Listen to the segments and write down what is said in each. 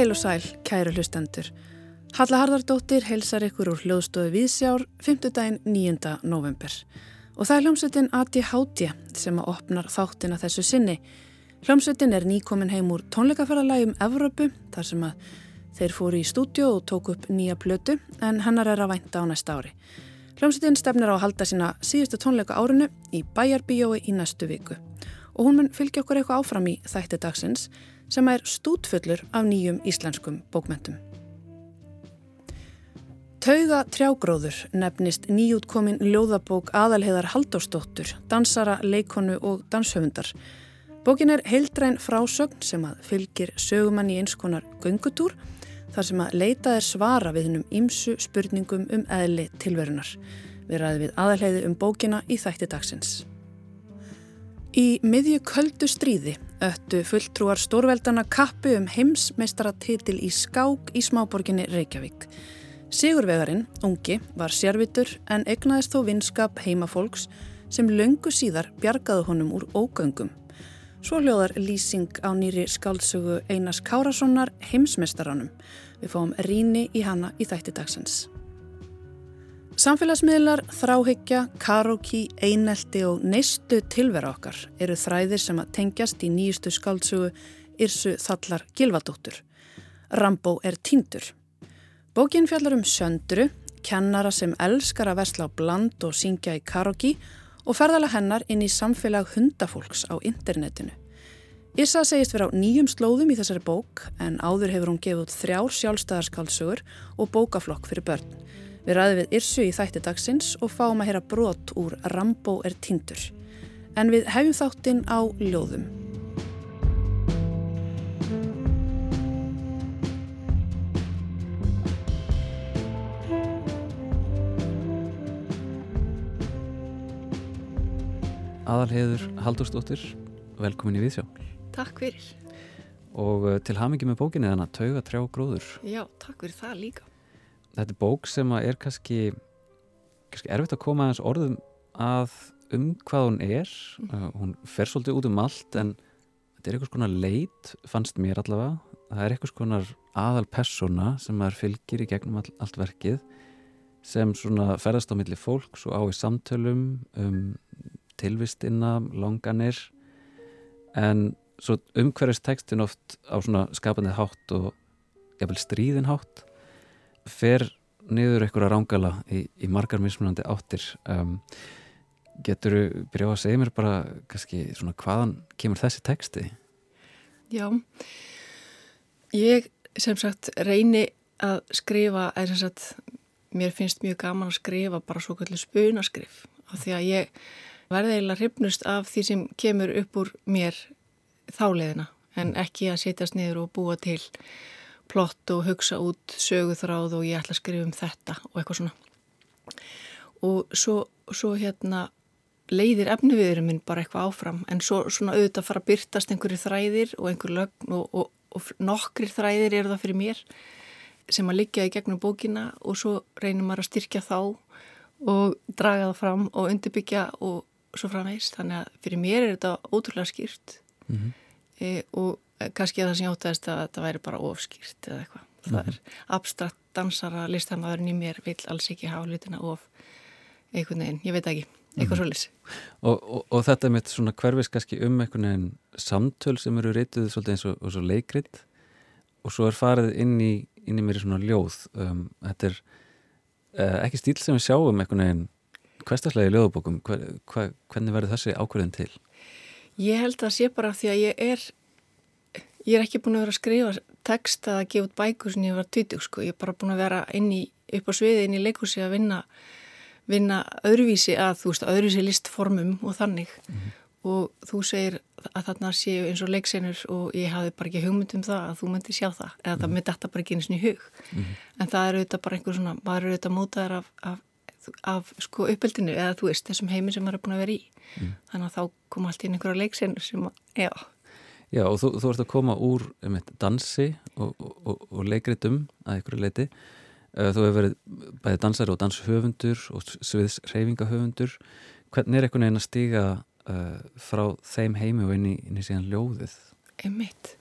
Heil og sæl, kæru hlustendur. Halla Harðardóttir heilsar ykkur úr hljóðstofu Vísjár 5. daginn 9. november. Og það er hljómsveitin Ati Hátja sem að opnar þáttina þessu sinni. Hljómsveitin er nýkomin heim úr tónleikaferðalægum Evropu þar sem að þeir fóru í stúdjó og tóku upp nýja plötu en hennar er að vænta á næsta ári. Hljómsveitin stefnir á að halda sína síðustu tónleika árinu í Bæjarbíjói í næstu viku. Og hún mun fylgja okkur eitthvað áfram í þætti dagsins sem er stútfullur af nýjum íslenskum bókmentum. Tauga trjágróður nefnist nýjútkomin ljóðabók aðalheðar Haldósdóttur, dansara, leikonu og danshöfundar. Bókin er heildræn frásögn sem að fylgir sögumann í eins konar göngutúr þar sem að leita er svara við hennum ímsu spurningum um eðli tilverunar. Við ræðum við aðalheiði um bókina í þætti dagsins. Í miðju köldu stríði öttu fulltrúar stórveldana kappu um heimsmeistaratitil í skák í smáborginni Reykjavík. Sigurvegarinn, ungi, var sérvitur en egnaðist þó vinskap heimafólks sem löngu síðar bjargaðu honum úr ógöngum. Svo hljóðar lýsing á nýri skáldsögu Einars Kárassonar heimsmeistaranum. Við fáum ríni í hana í þætti dagsins. Samfélagsmiðlar, þráhyggja, karóki, einelti og neistu tilvera okkar eru þræðir sem að tengjast í nýjustu skáldsögu Irsu Þallar Gilvadóttur. Rambó er tíndur. Bókin fjallar um söndru, kennara sem elskar að versla á bland og syngja í karóki og ferðala hennar inn í samfélag hundafólks á internetinu. Irsa segist vera á nýjum slóðum í þessari bók en áður hefur hún gefið út þrjár sjálfstæðarskálsugur og bókaflokk fyrir börn. Við ræðum við Irsu í þætti dagsins og fáum að heyra brot úr Rambó er tindur. En við hefjum þáttinn á ljóðum. Aðalheður Haldurstóttir, velkomin í Víðsjá. Takk fyrir. Og uh, til hamingi með bókinni þannig að tauga trjá gróður. Já, takk fyrir það líka þetta er bók sem er kannski, kannski erfitt að koma aðeins orðum að um hvað hún er. Mm. uh, hún fer svolítið út um allt en þetta er einhvers konar leit fannst mér allavega, það er einhvers konar aðal persona sem maður fylgir í gegnum all, allt verkið sem svona ferðast á milli fólks og á í samtölum um tilvistina, langanir. En svo umhverjast tekstin oft á svona skapandi hátt og jafnvel stríðin hátt fer niður einhverja rángala í, í margar mismunandi áttir. Um, getur þú byrjað að segja mér bara kannski svona hvaðan kemur þessi teksti? Já. Ég sem sagt reyni að skrifa er sem sagt mér finnst mjög gaman að skrifa bara svo kallið spunaskrif. Af því að ég verði eiginlega hrifnust af því sem kemur upp úr mér þáleðina en ekki að setjast niður og búa til plott og hugsa út söguþráð og ég ætla að skrifa um þetta og eitthvað svona. Og svo, svo hérna leiðir efniviðurum minn bara eitthvað áfram en svo svona auðvitað fara að byrtast einhverju þræðir og einhver lögn og, og, og nokkri þræðir eru það fyrir mér sem að liggja í gegnum bókina og svo reynir maður að styrkja þá og draga það fram og undirbyggja og svo framveist þannig að fyrir mér er þetta ótrúlega skýrt mm -hmm. e, og kannski það sem ég ótaðist að þetta væri bara ofskýrt eða eitthvað. Það mm -hmm. er abstrakt dansara listamæðurinn í mér vil alls ekki hafa hlutina of einhvern veginn, ég veit ekki, eitthvað mm -hmm. svolítið. Og, og, og þetta er mitt svona hverfis kannski um einhvern veginn samtöl sem eru reytuð svolítið eins og, og svo leikrit og svo er farið inn í, inn í mér í svona ljóð. Um, þetta er uh, ekki stíl sem við sjáum einhvern veginn hverstaslega í ljóðbókum, hver, hver, hvernig verður þessi ákverðin til? Ég held að sé bara því að ég er Ég er ekki búin að vera að skrifa text að gefa út bækur sem ég var tvítug sko. Ég er bara búin að vera inn í, upp á sviði inn í leikúsi að vinna, vinna öðruvísi að þú veist, öðruvísi listformum og þannig. Mm -hmm. Og þú segir að þarna séu eins og leiksenur og ég hafi bara ekki hugmynd um það að þú myndi sjá það. Eða mm -hmm. það myndi þetta bara ekki eins og í hug. Mm -hmm. En það eru auðvitað bara einhver svona, maður eru auðvitað mótaðar af, af, af sko uppeldinu eða þú veist, þessum heiminn sem maður er búin að vera í. Mhm. Þannig að þá kom allt inn einhverja leiksenur sem, já Já og þú, þú ert að koma úr um, dansi og, og, og leikritum að ykkur leiti. Uh, þú hefur verið bæði dansari og danshöfundur og sviðsreyfingahöfundur. Hvernig er einhvern veginn að stíga uh, frá þeim heimi og inn í, inn í síðan ljóðið? einmitt.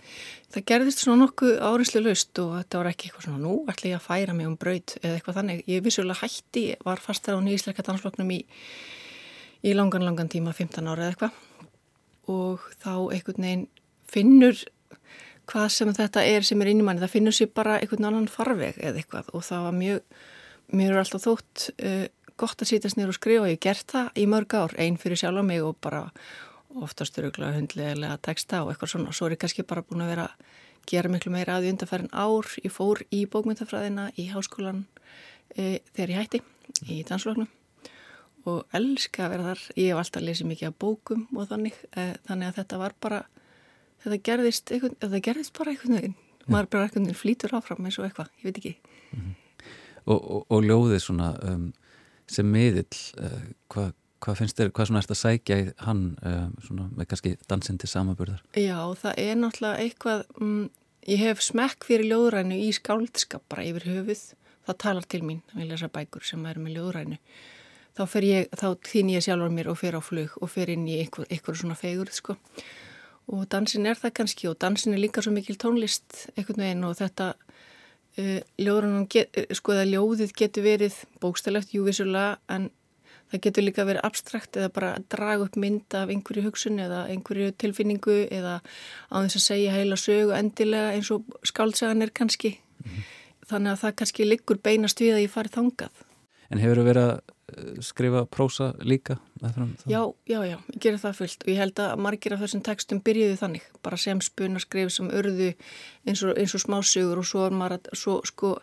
Það gerðist svona nokkuð árinslu löst og þetta var ekki eitthvað svona nú ætla ég að færa mig um braut eða eitthvað þannig. Ég vissulega hætti, var fastar á nýjísleika dansfloknum í, í langan, langan tíma, 15 ára eða eitthvað og þá einhvern veginn finnur hvað sem þetta er sem er innum manni, það finnur sér bara einhvern annan farveg eða eitthvað og það var mjög, mér er alltaf þótt uh, gott að sýtast nýra og skrifa og ég gert það í mörg ár, einn fyrir sjálf á mig og bara oftast öruglega hundlega texta og eitthvað svona. Svo er ég kannski bara búin að vera að gera miklu meira að því undarfærin ár. Ég fór í bókmyndafræðina í háskólan e, þegar ég hætti í dansloknum og elska að vera þar. Ég hef alltaf lesið mikið af bókum og þannig, e, þannig að þetta var bara, þetta gerðist, eitthvað, þetta gerðist bara einhvern veginn. Maður bara einhvern veginn flýtur áfram eins og eitthvað, ég veit ekki. Mm -hmm. og, og, og ljóðið svona um, sem miðill, uh, hvað Hvað finnst þér, hvað svona ert að sækja í hann um, svona, með kannski dansinn til samaburðar? Já, það er náttúrulega eitthvað, um, ég hef smekk fyrir ljóðrænu í skáldskap bara yfir höfuð, það talar til mín að lesa bækur sem er með ljóðrænu. Þá, ég, þá þýn ég sjálfur mér og fer á flug og fer inn í einhver, einhver svona fegur, sko. Og dansin er það kannski og dansin er líka svo mikil tónlist einhvern veginn og þetta uh, get, sko það ljóðið getur verið bókstælegt, júvisulega, en Það getur líka verið abstrakt eða bara draga upp mynd af einhverju hugsun eða einhverju tilfinningu eða á þess að segja heila sögu endilega eins og skáltsagan er kannski. Mm -hmm. Þannig að það kannski liggur beinast við að ég fari þangað. En hefur þú verið að Eh, skrifa prósa líka? Já, já, já, ég gerir það fullt. Og ég held að margir af þessum textum byrjuðu þannig, bara sem spunaskrif sem örðu eins og, og smásugur og svo, að, svo sko,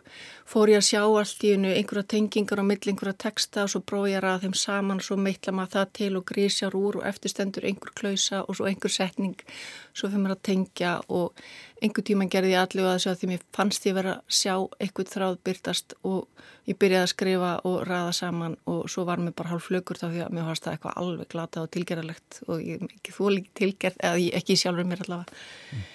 fór ég að sjá allt í einu einhverja tengingar á mill einhverja texta og svo bróð ég að þeim saman og svo meitla maður það til og grísjar úr og eftirstendur einhver klausa og svo einhver setning. Svo fyrir maður að tengja og einhver tíma gerði ég allir að þessu að því mér fannst ég verið að sjá eitthvað þráð byrtast og ég byrjaði að skrifa og ræða saman og svo var mér bara hálf flögur þá því að mér fannst það eitthvað alveg glata og tilgerðalegt og ég ekki þú líki tilgerð eða ég, ekki sjálfur mér allavega mm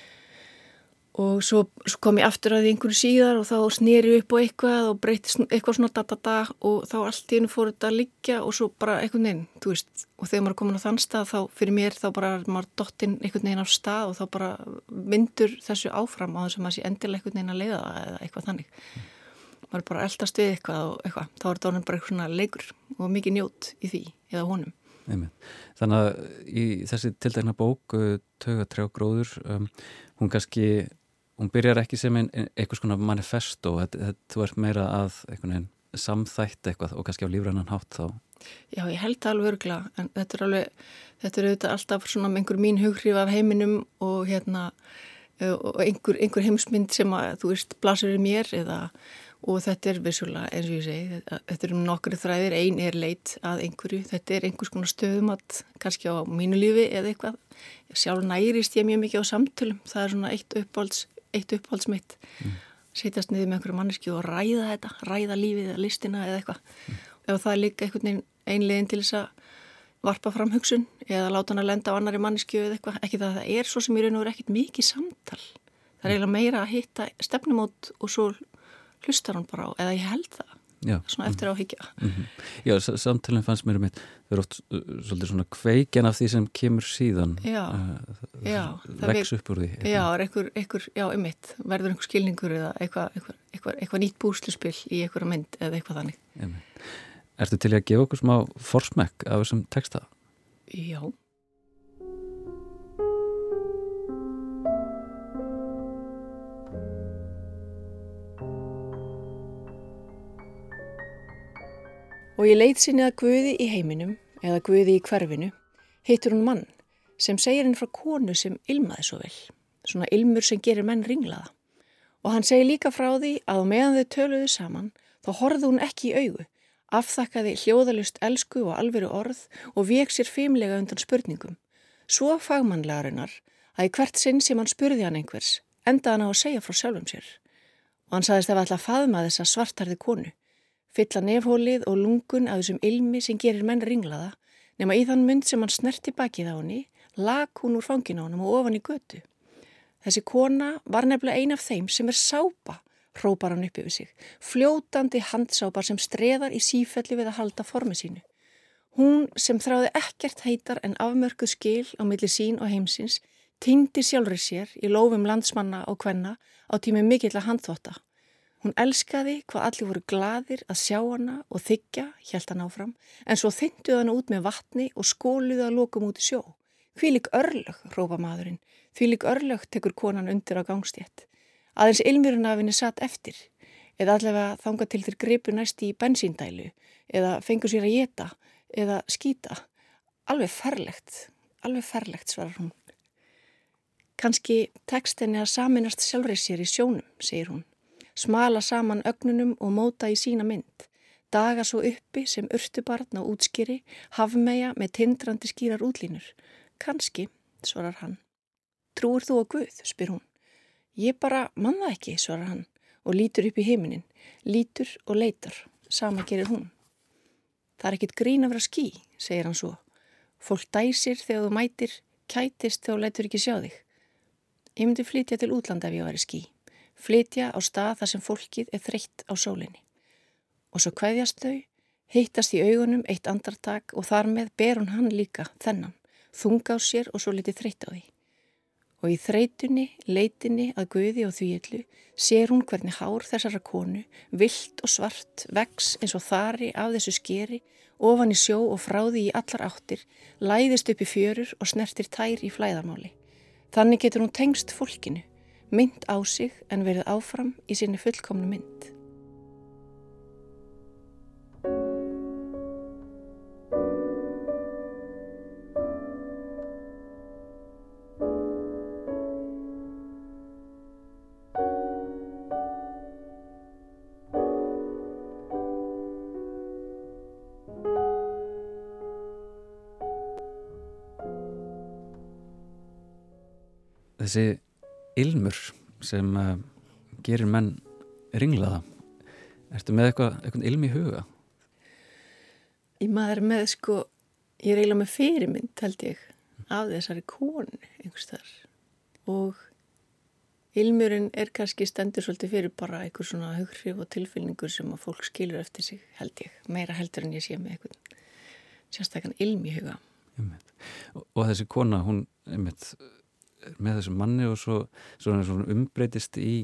og svo, svo kom ég aftur að því einhverju síðar og þá snýri upp á eitthvað og breyti eitthvað svona da-da-da og þá allt í hennu fór þetta að liggja og svo bara einhvern veginn, þú veist og þegar maður er komin á þann stað þá fyrir mér þá bara maður dottinn einhvern veginn á stað og þá bara myndur þessu áfram á þess að maður sé endilega einhvern veginn að leiða eða eitthvað þannig mm. maður er bara eldast við eitthvað og eitthvað þá er þetta bara eitthvað svona leikur og mikið njót í því eða honum. Þannig að í þessi tildegna bók Tauga trjá gróður um, hún kannski hún byrjar ekki sem ein, ein, einhvers konar manifesto, þú ert meira að veginn samþætt eitthvað og kannski á lífrannan hátt þá. Já, ég held það alveg örgla, en þetta er alveg þetta er auðvitað alltaf svona einhver mín hughrif af heiminum og hérna og einhver, einhver heimsmynd sem að þú veist blasur í mér eða og þetta er vissulega eins og ég segi þetta er um nokkru þræðir, einn er leit að einhverju, þetta er einhvers konar stöðumat kannski á mínu lífi eða eitthvað. Sjálf nærist ég mjög mikið á samtölum. Það er svona eitt uppáhalds eitt upphaldsmitt mm. setjast niður með einhverju manneski og ræða þetta, ræða lífið eða listina eða eitthvað. Mm. ef það er líka einhvern veginn einlegin til þess að varpa fram hugsun eða láta hann að lenda á annari manneski eða eitthvað, ekki það að það er svo sem í raun og verið ekkit mikið samtal. Það er eiginlega meira að hitta stefnumót og svo hlustar hann bara á, eða ég held það Já. svona eftir áhyggja mm -hmm. Já, samtalið fannst mér um þetta það er oft uh, svolítið svona kveikin af því sem kemur síðan Já, uh, já vex upp úr því eitthvað. Já, einhver, einhver, já, um mitt verður einhver skilningur eða eitthvað eitthvað, eitthvað nýtt búsluspill í einhverja mynd eða eitthvað þannig Ertu til að gefa okkur smá forsmekk af þessum texta? Já Og ég leit sinni að Guði í heiminum eða Guði í hverfinu, heitur hún mann sem segir henn frá konu sem ilmaði svo vel, svona ilmur sem gerir menn ringlaða. Og hann segir líka frá því að meðan þau töluðu saman þá horfði hún ekki í augu, afþakkaði hljóðalust elsku og alveru orð og veik sér feimlega undan spurningum. Svo fagmannlegarinnar að í hvert sinn sem hann spurði hann einhvers, enda hann á að segja frá sjálfum sér. Og hann saðist að það var alltaf faðma þessa svartarði konu fylla nefhólið og lungun af þessum ilmi sem gerir menn ringlaða, nema í þann mynd sem hann snerti bakið á henni, lag hún úr fangin á hann og ofan í götu. Þessi kona var nefnilega ein af þeim sem er sápa, hrópar hann upp yfir sig, fljótandi handsápar sem streðar í sífelli við að halda formi sínu. Hún sem þráði ekkert heitar en afmörkuð skil á milli sín og heimsins, Týndi sjálfur sér í lofum landsmanna og hvenna á tími mikill að handþóta. Hún elskaði hvað allir voru gladir að sjá hana og þykja, hjælt hann áfram, en svo þynduð hann út með vatni og skóluði að lokum út í sjó. Hvílik örlög, rópa maðurinn, hvílik örlög tekur konan undir á gangstétt. Aðeins ilmjörnafinni satt eftir, eða allavega þanga til þér greipu næst í bensíndælu, eða fengur sér að geta, eða skýta. Alveg ferlegt, alveg ferlegt, svarar hún. Kanski tekst henni að saminast sjálfrið sér í sjónum, segir hún. Smala saman ögnunum og móta í sína mynd. Daga svo uppi sem urtubarn á útskýri, hafmeja með tindrandi skýrar útlínur. Kanski, svarar hann. Trúur þú á Guð, spyr hún. Ég bara manna ekki, svarar hann og lítur upp í heiminin. Lítur og leitar. Sama gerir hún. Það er ekkit grín að vera ský, segir hann svo. Fólk dæsir þegar þú mætir, kætist þegar þú leitur ekki sjá þig. Ég myndi flytja til útlanda ef ég væri ský. Flytja á stað þar sem fólkið er þreytt á sólinni. Og svo hvaðjast þau, heittast í augunum eitt andartak og þar með ber hún hann líka þennan, þunga á sér og svo litið þreytt á því. Og í þreytunni, leitinni að guði og þvíillu sér hún hvernig hár þessara konu, vilt og svart, vex eins og þari af þessu skeri, ofan í sjó og fráði í allar áttir, læðist upp í fjörur og snertir tær í flæðarmáli. Þannig getur hún tengst fólkinu, mynd á sig en verið áfram í sinni fullkomnu mynd. þessi ilmur sem uh, gerir menn ringlaða. Ertu með eitthvað, eitthvað ilm í huga? Í maður með sko ég er eiginlega með fyrirmynd held ég af þessari konu einhvers þar og ilmurinn er kannski stendur svolítið fyrir bara einhver svona hughrif og tilfylningur sem að fólk skilur eftir sig held ég, meira heldur en ég sé með eitthvað sérstaklega ilm í huga. Og, og þessi kona hún einmitt með þessum manni og svo, svo, umbreytist í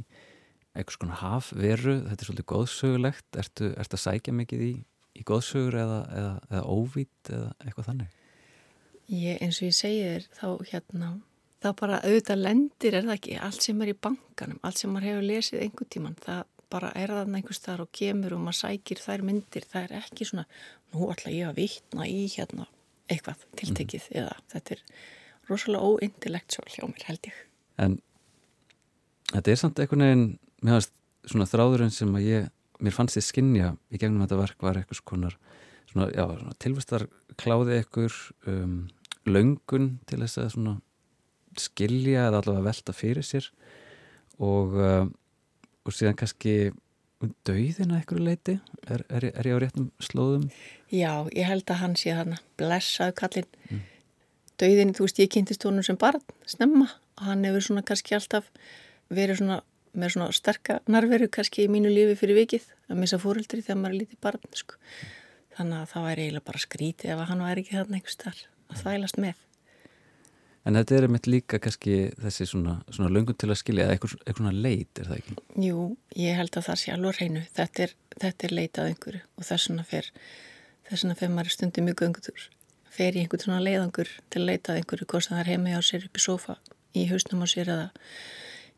eitthvað svona hafveru, þetta er svolítið góðsögulegt ertu, ertu að sækja mikið í, í góðsögur eða, eða, eða óvít eða eitthvað þannig? Ég, eins og ég segi þér þá hérna, þá bara auðvitað lendir er það ekki, allt sem er í bankanum allt sem maður hefur lesið einhver tíman það bara er það einhvers þar og kemur og maður sækir þær myndir, það er ekki svona nú ætla ég að vitna í hérna eitthvað tiltekið mm. eða þetta er rosalega óintellectual hjá mér held ég. En þetta er samt einhvern veginn, mér finnst svona þráðurinn sem að ég, mér fannst ég skinnja í gegnum þetta verk var eitthvað svona, svona, já, svona tilvistar kláði ekkur um, löngun til þess að svona skilja eða allavega velta fyrir sér og, uh, og síðan kannski döiðina eitthvað leiti er, er, er ég á réttum slóðum? Já, ég held að hann sé þarna blessaðu kallin mm dauðin, þú veist, ég kynntist honum sem barn snemma og hann hefur svona kannski alltaf verið svona með svona sterka narveru kannski í mínu lífi fyrir vikið að missa fóreldri þegar maður er lítið barn sko. þannig að það væri eiginlega bara skrítið ef hann væri ekki þarna einhvers þar að þvælast með En þetta er mitt líka kannski þessi svona, svona löngun til að skilja eða eitthvað, eitthvað svona leit, er það ekki? Jú, ég held að það sé alveg reynu þetta er, þetta er leitað einhverju og þess vegna fer fer maður stundið mjög göngutur fer í einhvern svona leiðangur til að leita einhverju hvort það er heima á sér upp í sofa í hausnum á sér eða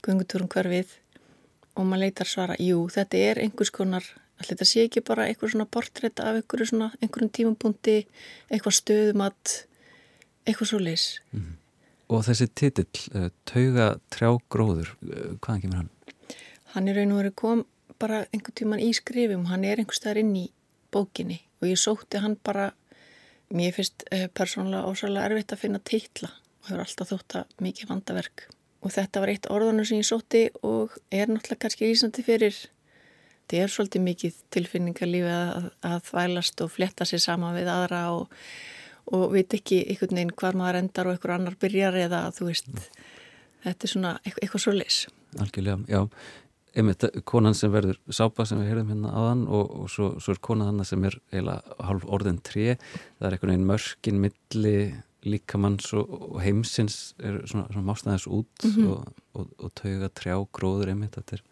gungutúrum hverfið og maður leitar svara, jú þetta er einhvers konar, allir þetta sé ekki bara einhver svona portrétt af einhverju svona einhverjum tímapunkti, eitthvað stöðumat eitthvað svo leys mm -hmm. Og þessi titill uh, Tauga trjá gróður uh, hvaðan kemur hann? Hann er raun og verið kom bara einhvern tíman í skrifum hann er einhver staðar inn í bókinni og ég sótti hann bara Mér finnst uh, persónulega ósvæmlega erfitt að finna titla og hefur alltaf þótt að mikið vandaverk. Og þetta var eitt orðunum sem ég sótti og er náttúrulega kannski ísandi fyrir þetta er svolítið mikið tilfinningarlífi að, að þvælast og fletta sér sama við aðra og, og veit ekki einhvern veginn hvar maður endar og einhver annar byrjar eða þú veist þetta er svona eitthvað svo leys Algjörlega, já einmitt konan sem verður sápa sem við heyrðum hérna aðan og, og svo, svo er konan hann sem er eiginlega halv orðin tré það er einhvern veginn mörkin milli líkamanns og, og heimsins er svona, svona mástæðis út mm -hmm. og, og, og tauga trjá gróður einmitt, þetta er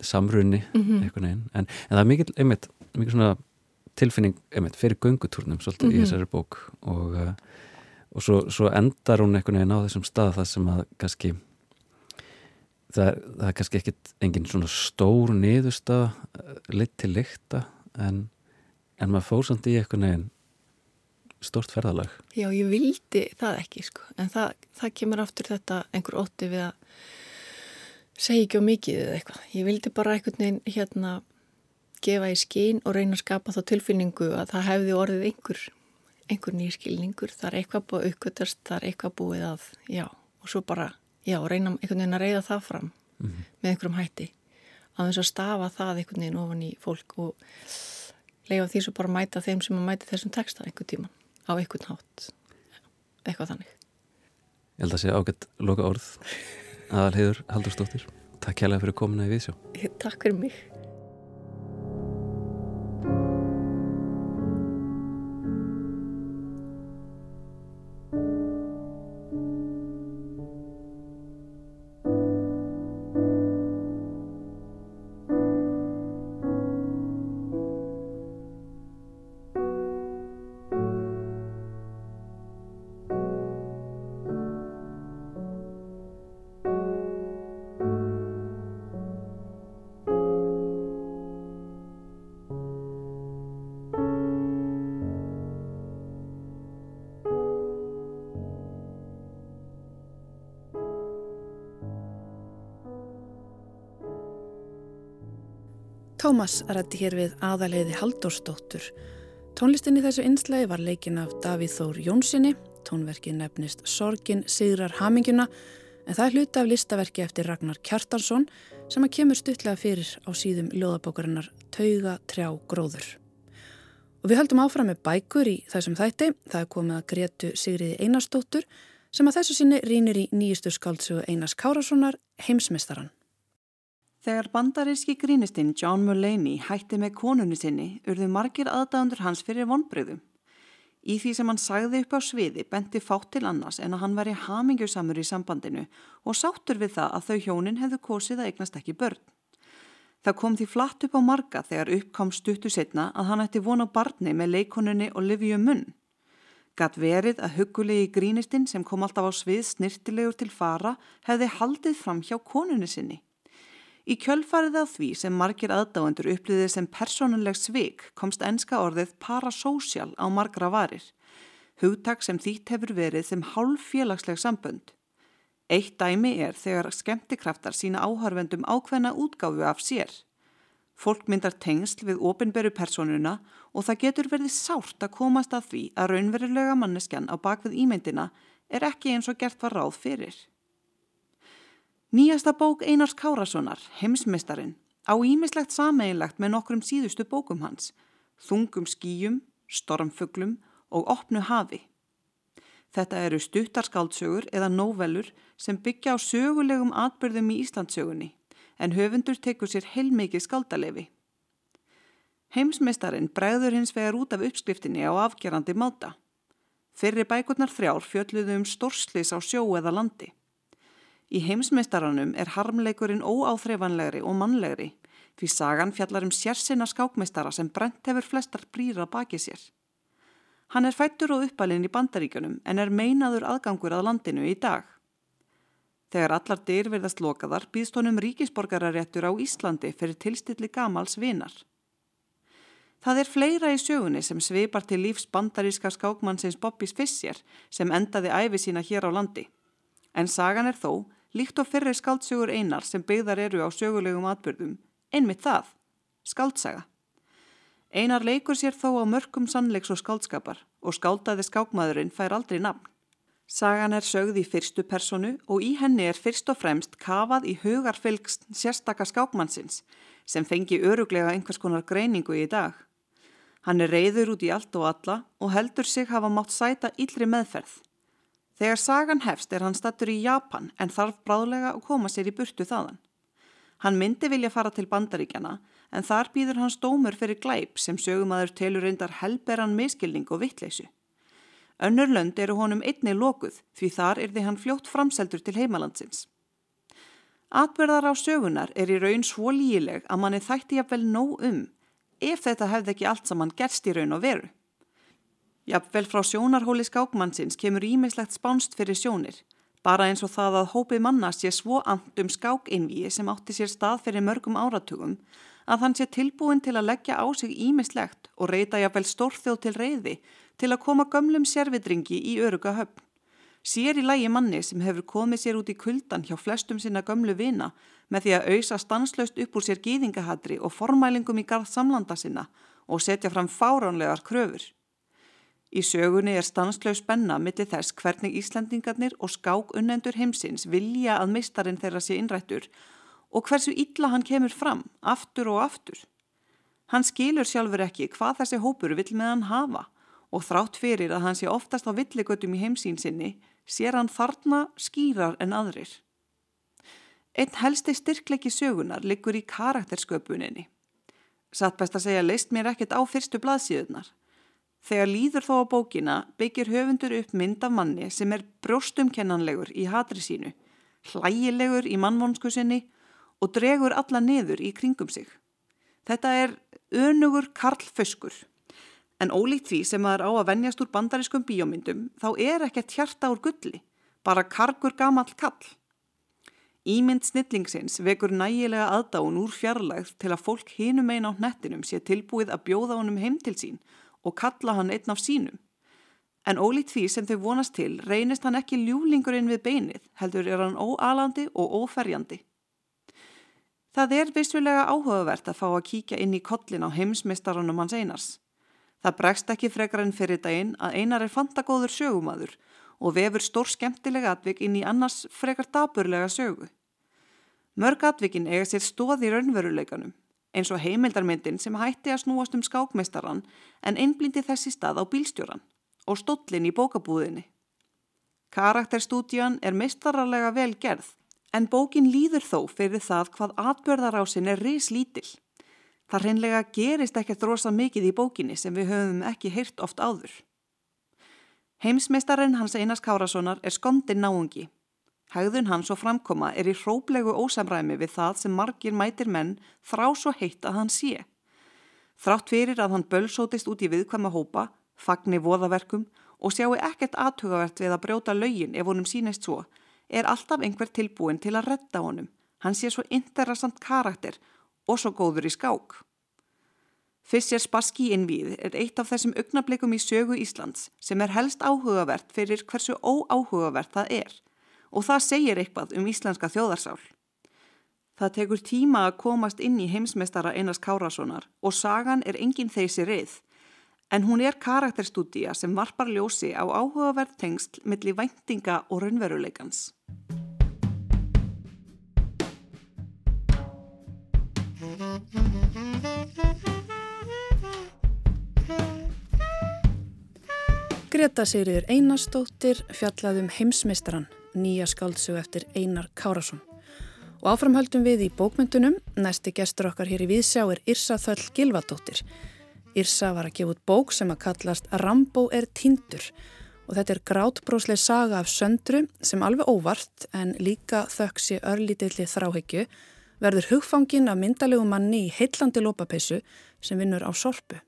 samrunni mm -hmm. einhvern veginn en, en það er mikil, einmitt, mikil svona tilfinning, einmitt, fyrir göngutúrnum svolítið mm -hmm. í mhm. þessari bók og uh, og svo, svo endar hún einhvern veginn á þessum stað það sem að kannski það það er kannski ekkit engin svona stór niðurstað lit til lykta en, en maður fór samt í einhvern veginn stort ferðalag. Já, ég vildi það ekki sko, en það, það kemur aftur þetta einhver ótti við að segja ekki á mikið eða eitthvað. Ég vildi bara einhvern veginn hérna gefa í skín og reyna að skapa þá tilfinningu að það hefði orðið einhver, einhver nýskilningur, það er eitthvað búið aukvöldast, það er eitthvað búið að, já, og svo bara, já, reyna einhvern veginn að reyða það fram mm -hmm. með einhverjum hætti, að þess að stafa það einhvern veginn ofan í fólk og leiða því svo bara mæta þeim sem að mæta þessum texta einhver tíman á einhvern hátt. Eitthvað þannig. Ég held að sé ágætt loka orð aðalheiður Haldurstóttir Takk kærlega fyrir komina í Vísjó Takk fyrir mig Tómas rætti hér við aðaleiði Haldórsdóttur. Tónlistin í þessu einslægi var leikin af Davíð Þór Jónssoni, tónverkið nefnist Sorgin Sigrar Haminguna, en það er hluti af listaverki eftir Ragnar Kjartansson sem að kemur stuttlega fyrir á síðum ljóðabókarinnar Tauga trjá gróður. Og við höldum áfram með bækur í þessum þætti, það er komið að Gretu Sigriði Einarsdóttur sem að þessu sinni rínir í nýjustu skáldsögu Einars Kárassonar, heimsmeistaran. Þegar bandaríski grínistinn John Mulaney hætti með konunni sinni urðu margir aðdáðundur hans fyrir vonbröðum. Í því sem hann sagði upp á sviði benti fátt til annars en að hann væri hamingjusamur í sambandinu og sáttur við það að þau hjónin hefðu kosið að eignast ekki börn. Það kom því flatt upp á marga þegar uppkom stuttu setna að hann ætti vona barni með leikonunni Olivia Munn. Gatt verið að hugulegi grínistinn sem kom alltaf á svið snirtilegur til fara hefði haldið fram hjá konunni sinni. Í kjölfarið af því sem margir aðdáendur upplýðið sem personuleg svik komst enska orðið parasósial á margra varir, hugtak sem þýtt hefur verið sem hálf félagsleg sambönd. Eitt dæmi er þegar skemmtikraftar sína áhörvendum ákveðna útgáfu af sér. Fólk myndar tengsl við ofinberu personuna og það getur verið sárt að komast að því að raunverulega manneskjan á bakvið ímyndina er ekki eins og gert var ráð fyrir. Nýjasta bók Einars Kárassonar, Heimsmeistarinn, á ímislegt sameigilegt með nokkrum síðustu bókum hans, Þungum skýjum, Stormfuglum og Opnu hafi. Þetta eru stuttarskáldsögur eða nóvelur sem byggja á sögulegum atbyrðum í Íslandsögunni, en höfundur tekur sér heilmikið skáldalefi. Heimsmeistarinn bregður hins vegar út af uppskriftinni á afgerandi máta. Fyrri bækurnar þrjár fjölluðu um stórslis á sjó eða landi. Í heimsmeistaranum er harmleikurinn óáþreifanlegri og mannlegri því sagan fjallar um sérsina skákmeistara sem brent hefur flestar brýra baki sér. Hann er fættur og uppalinn í bandaríkunum en er meinaður aðgangur að landinu í dag. Þegar allar dyr verðast lokaðar býðst honum ríkisborgararéttur á Íslandi fyrir tilstilli gamals vinar. Það er fleira í sögunni sem sveipar til lífs bandaríska skákmannsins Bobbys Fissjar sem endaði æfi sína hér á landi. En sagan er þó líkt og fyrri skáldsögur einar sem byggðar eru á sögulegum atbyrðum, einmitt það, skáltsaga. Einar leikur sér þó á mörgum sannleiks og skáldskapar og skáldaði skákmaðurinn fær aldrei nafn. Sagan er sögð í fyrstu personu og í henni er fyrst og fremst kafað í hugarfylgst sérstaka skákmannsins sem fengi öruglega einhvers konar greiningu í dag. Hann er reyður út í allt og alla og heldur sig hafa mátt sæta yllri meðferð. Þegar sagan hefst er hann stattur í Japan en þarf bráðlega að koma sér í burtu þaðan. Hann myndi vilja fara til bandaríkjana en þar býður hans dómur fyrir glæp sem sögumadur telur reyndar helberan miskilning og vittleysu. Önnur lönd eru honum einni lokuð því þar er þið hann fljótt framseldur til heimalandsins. Atverðar á sögunar er í raun svo líileg að manni þætti jafnvel nóg um ef þetta hefði ekki allt saman gerst í raun og veru. Jafnvel frá sjónarhóli skákmannsins kemur ímislegt spánst fyrir sjónir, bara eins og það að hópið manna sé svo and um skákeinvíi sem átti sér stað fyrir mörgum áratugum að hann sé tilbúin til að leggja á sig ímislegt og reyta jafnvel stórþjóð til reyði til að koma gömlum sérvidringi í öruga höfn. Sér í lægi manni sem hefur komið sér út í kuldan hjá flestum sinna gömlu vina með því að auðsa stanslaust upp úr sér gýðingahatri og formælingum í garð samlanda sinna og setja fram fáránlegar kröfur. Í sögunni er stanslaus spenna mitti þess hvernig Íslandingarnir og skák unnendur heimsins vilja að mistarinn þeirra sé innrættur og hversu illa hann kemur fram, aftur og aftur. Hann skilur sjálfur ekki hvað þessi hópur vill með hann hafa og þrátt fyrir að hann sé oftast á villigötum í heimsínsinni sér hann þarna skýrar en aðrir. Einn helsti styrklegi sögunar liggur í karaktersköpuninni. Satt best að segja leist mér ekkert á fyrstu blaðsíðunar. Þegar líður þó á bókina byggir höfundur upp mynd af manni sem er brjóstumkennanlegur í hatri sínu, hlægilegur í mannvonsku sinni og dregur alla niður í kringum sig. Þetta er önugur karlföskur. En ólíkt því sem maður á að vennjast úr bandariskum bíómyndum þá er ekkert hjarta úr gulli, bara kargur gamall kall. Ímynd snillingsins vekur nægilega aðdáun úr fjarlægð til að fólk hinum einn á hnettinum sé tilbúið að bjóða honum heim til sín og kalla hann einn af sínum. En ólíkt því sem þau vonast til reynist hann ekki ljúlingurinn við beinið, heldur er hann óalandi og óferjandi. Það er vissulega áhugavert að fá að kíkja inn í kollin á heimsmeistarunum hans einars. Það bregst ekki frekar enn fyrir daginn að einar er fantagóður sögumadur og vefur stór skemmtilega atvik inn í annars frekar daburlega sögu. Mörg atvikin eiga sér stóð í raunveruleikanum, eins og heimildarmyndin sem hætti að snúast um skákmeistaran en einblindi þessi stað á bílstjóran og stóllin í bókabúðinni. Karakterstúdían er meistararlega vel gerð en bókin líður þó fyrir það hvað atbörðarásin er rislítill. Það reynlega gerist ekkert rosa mikið í bókinni sem við höfum ekki heyrt oft áður. Heimsmeistarinn hans Einars Kárassonar er skondin náungi. Hægðun hans og framkoma er í hróplegu ósamræmi við það sem margir mætir menn þrá svo heitt að hann sé. Þrátt fyrir að hann bölsótist út í viðkvæma hópa, fagni voðaverkum og sjáu ekkert aðtugavert við að brjóta laugin ef honum sínist svo, er alltaf einhver tilbúin til að retta honum. Hann sé svo interessant karakter og svo góður í skák. Fissir Sparski innvíð er eitt af þessum augnablikum í sögu Íslands sem er helst áhugavert fyrir hversu óáhugavert það er og það segir eitthvað um íslenska þjóðarsál. Það tekur tíma að komast inn í heimsmeistara Einars Kárassonar og sagan er enginn þeysi reið en hún er karakterstúdía sem varpar ljósi á áhugaverð tengst millir væntinga og raunveruleikans. Greta Sigriður Einarstóttir fjallaðum heimsmeistaran, nýja skáldsög eftir Einar Kárasson. Og áframhaldum við í bókmyndunum, næsti gestur okkar hér í Víðsjá er Irsa Þöll Gilvadóttir. Irsa var að gefa út bók sem að kallast Rambo er tindur og þetta er grátbrósleg saga af söndru sem alveg óvart en líka þöksi örlítilli þráhyggju verður hugfangin af myndalegu manni í heillandi lópapeisu sem vinnur á sorpu.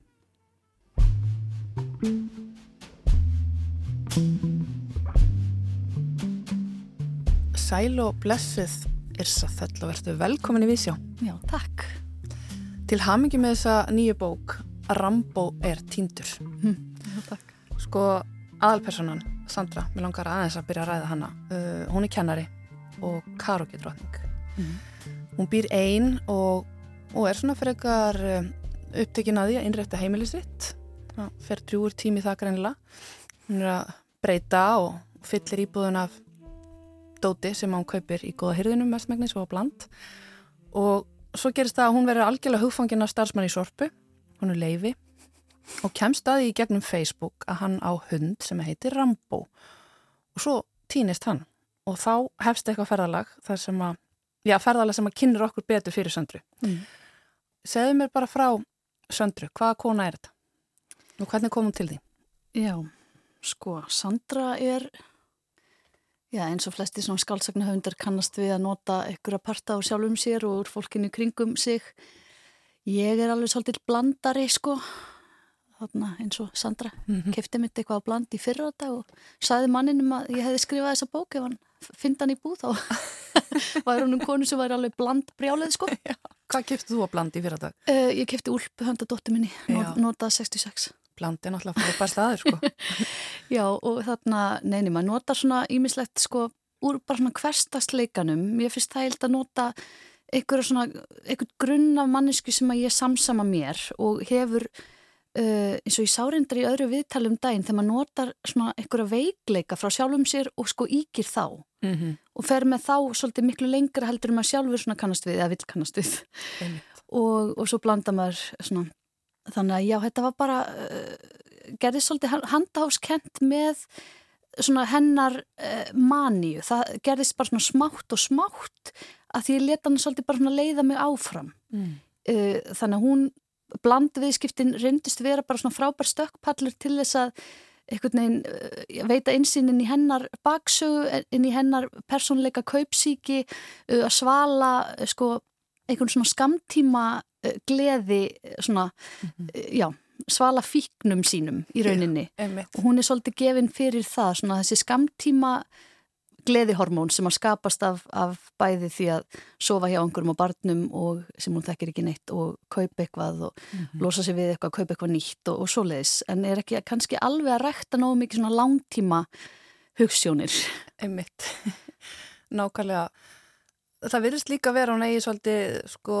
Sæl og blessuð Irsa Þöll og verður velkomin í Vísjá. Já, takk. Til hamingi með þessa nýju bók Rambo er týndur. Hm, já, takk. Sko aðalpersonan, Sandra, mér langar aðeins að byrja að ræða hana. Uh, hún er kennari og karokkidrótning. Mm. Hún býr einn og, og er svona frekar uh, upptekinn að því að innrætta heimilisitt. Það fer drjúur tími það greinilega. Hún er að breyta og fyllir íbúðun af dóti sem hún kaupir í góða hyrðinum mestmægnis og á bland. Og svo gerist það að hún verður algjörlega hugfangin af starfsmann í sorpu. Hún er leifi og kemst að því í gegnum Facebook að hann á hund sem heitir Rambo og svo týnist hann og þá hefst eitthvað ferðalag þar sem að, já ferðalag sem að kynna okkur betur fyrir Söndru. Mm. Segðu mér bara frá Söndru, hvaða kona er þetta og hvernig kom hún til því? Já, Sko, Sandra er, já eins og flesti svona skálsagnahöfundar kannast við að nota einhverja parta á sjálfum sér og úr fólkinu kringum sig. Ég er alveg svolítið blandari, sko, þarna eins og Sandra. Mm -hmm. Kefti mitt eitthvað á bland í fyrra dag og saði manninum að ég hefði skrifað þessa bók ef hann fyndi hann í búð þá. var hún um konu sem var alveg bland brjálið, sko. Já. Hvað kefti þú á bland í fyrra dag? Uh, ég kefti úlpu handa dóttu minni, notað 66 blandi náttúrulega fyrir bara staður sko. Já og þarna, neini, maður nota svona ímislegt sko úr bara svona hverstagsleikanum. Ég finnst það held að nota einhverja svona, einhvern grunn af mannesku sem að ég samsama mér og hefur uh, eins og ég sárindri í öðru viðtalum daginn þegar maður notar svona einhverja veikleika frá sjálfum sér og sko ígir þá mm -hmm. og fer með þá svolítið miklu lengra heldur um að sjálfur svona kannast við eða vil kannast við og, og svo blanda maður svona þannig að já, þetta var bara uh, gerði svolítið handháskent með svona hennar uh, maníu, það gerðist bara svona smátt og smátt að því ég leta hann svolítið bara svona leiða mig áfram mm. uh, þannig að hún blandviðskiptin reyndist vera bara svona frábær stökkpallur til þess að einhvern veginn veita einsinn inn í hennar baksögu, inn í hennar persónleika kaupsíki, að svala sko einhvern svona skamtíma Eh, gleði eh, svona, mm -hmm. já, svala fíknum sínum í rauninni. yeah, og hún er svolítið gefinn fyrir það svona þessi skamtíma gleðihormón sem að skapast af, af bæði því að sofa hjá einhverjum á barnum og sem hún þekkir ekki neitt og kaupa eitthvað og mm -hmm. losa sig við eitthvað, kaupa eitthvað nýtt og, og svoleiðis. En er ekki kannski alveg að rekta nógu mikið svona langtíma hugssjónir Einmitt, nákvæmlega Það virðist líka vera hún eigi svolítið sko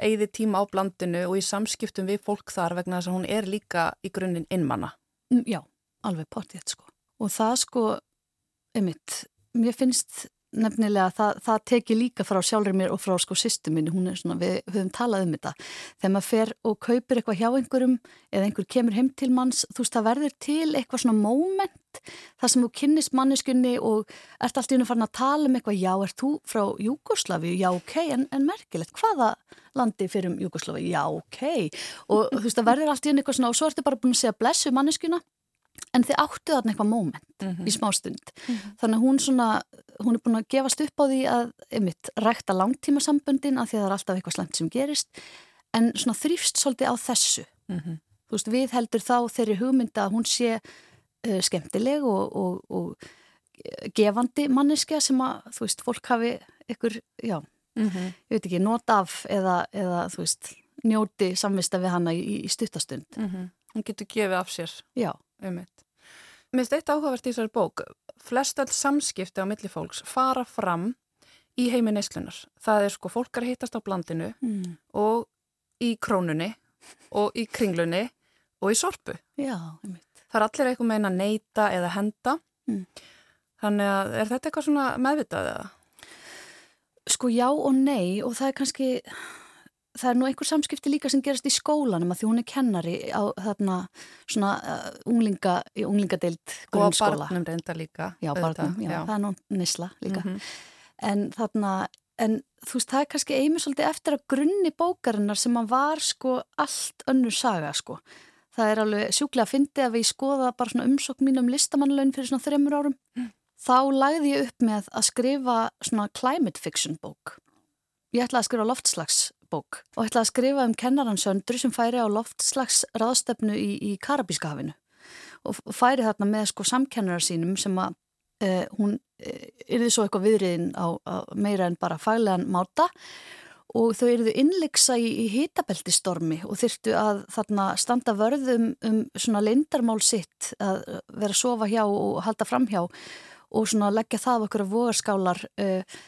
eigði tíma á blandinu og í samskiptum við fólk þar vegna þess að hún er líka í grunninn innmanna. Mm, já, alveg portið sko. Og það sko, einmitt, mér finnst nefnilega það, það teki líka frá sjálfur mér og frá sko sýstu minni, hún er svona, við höfum talað um þetta. Þegar maður fer og kaupir eitthvað hjá einhverjum eða einhver kemur heim til manns, þú veist það verður til eitthvað svona moment, það sem þú kynnist manneskunni og ert alltaf inn að fara að tala um eitthvað, já, ert þú frá Júkoslavi? Já, ok, en, en merkilegt, hvaða landi fyrir um Júkoslavi? Já, ok, og þú veist það verður alltaf inn eitthvað svona og svo ertu bara búin að segja blessu manneskuna en þið áttu þarna eitthvað moment mm -hmm. í smástund mm -hmm. þannig að hún svona hún er búin að gefast upp á því að einmitt, rækta langtíma sambundin að því að það er alltaf eitthvað slemt sem gerist en svona þrýfst svolítið á þessu mm -hmm. veist, við heldur þá þeirri hugmynda að hún sé uh, skemmtileg og, og, og gefandi manneskja sem að, veist, fólk hafi ykkur, já, ég veit ekki nota af eða, eða veist njóti samvista við hana í, í stuttastund Hún getur gefið af sér Já um eitt. Mér finnst eitt áhugavert í þessari bók. Flest all samskipti á milli fólks fara fram í heimi neyslunar. Það er sko fólkar hittast á blandinu mm. og í krónunni og í kringlunni og í sorpu. Já, eitt. Það er allir eitthvað meina neyta eða henda. Mm. Þannig að er þetta eitthvað svona meðvitað eða? Sko já og nei og það er kannski það er nú einhver samskipti líka sem gerast í skólanum að því hún er kennari á þarna svona uh, unglinga unglingadeild grunnskóla. Og barnum reynda líka. Já, barnum, já, já, það er nú nýsla líka. Mm -hmm. En þarna, en þú veist, það er kannski einu svolítið eftir að grunni bókarinnar sem að var sko allt önnur saga sko. Það er alveg sjúklega að fyndi að við skoða bara svona umsokk mín um listamannlaun fyrir svona þreymur árum. Mm. Þá lagði ég upp með að skrifa svona climate fiction bók. Ég ætlaði að skrifa loftslags bók. Og ætlaði að skrifa um kennaran Söndru sem færi á loftslags ráðstefnu í, í Karabíska hafinu. Og færi þarna með sko samkennara sínum sem að uh, hún eh, yrði svo eitthvað viðriðin á, á meira en bara faglegan máta. Og þau yrðu innleiksa í, í hitabeltistormi og þyrtu að þarna standa vörðum um svona lindarmál sitt að vera að sofa hjá og halda fram hjá og svona leggja það okkur af vogarskálar uh,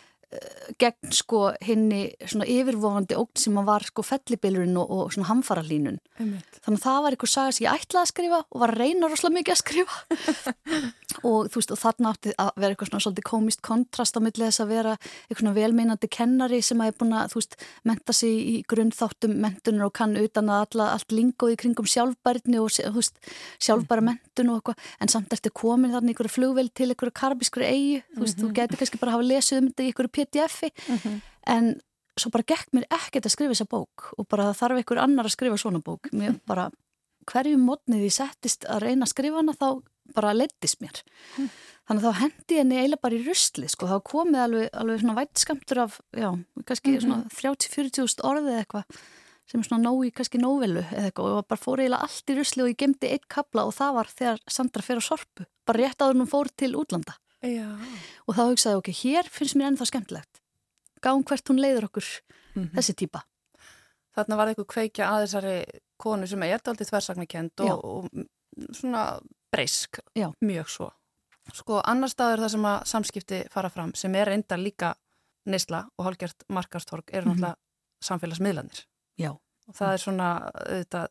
gegn sko henni svona yfirvofandi ógn sem var sko fellibilurinn og, og svona hamfara línun þannig að það var einhver saga sem ég ætlaði að skrifa og var að reyna rosalega mikið að skrifa. Og þú veist og þarna átti að vera eitthvað svona svolítið komist kontrast á millið þess að vera eitthvað svona velmeinandi kennari sem að er búin að þú veist menta sig í grunnþáttum mentunar og kann utan að alla, allt lingoði kringum sjálfbærni og þú veist sjálfbæra mhm. mentun og eitthvað. En samt eftir komin þarna einhverju flugvel til einhverju karabískru eigi þú veist, mm -hmm. þú mhm. að pdf-i mm -hmm. en svo bara gekk mér ekkert að skrifa þessa bók og bara það þarf einhver annar að skrifa svona bók mér bara, hverju mótnið ég settist að reyna að skrifa hana þá bara leittist mér. Mm. Þannig að þá hendi henni eiginlega bara í rusli, sko, þá komið alveg, alveg svona vætskamtur af, já, kannski mm -hmm. svona 30-40 orðið eitthvað sem er svona nóg í kannski nóvelu eða eitthvað og bara fór eiginlega allt í rusli og ég gemdi eitt kabla og það var þegar Sandra fer á sorpu, bara rétt áður hún fór til útlanda. Já. Og þá hugsaði ok, hér finnst mér ennþá skemmtilegt. Gáum hvert hún leiður okkur mm -hmm. þessi típa. Þarna var eitthvað kveikja að þessari konu sem er aldrei þversaknakent og, og svona breysk, Já. mjög svo. Sko annar staður það sem að samskipti fara fram sem er enda líka neysla og hálgjört markastorg er mhm. náttúrulega mm -hmm. samfélagsmiðlanir. Já. Og það er svona auðvitað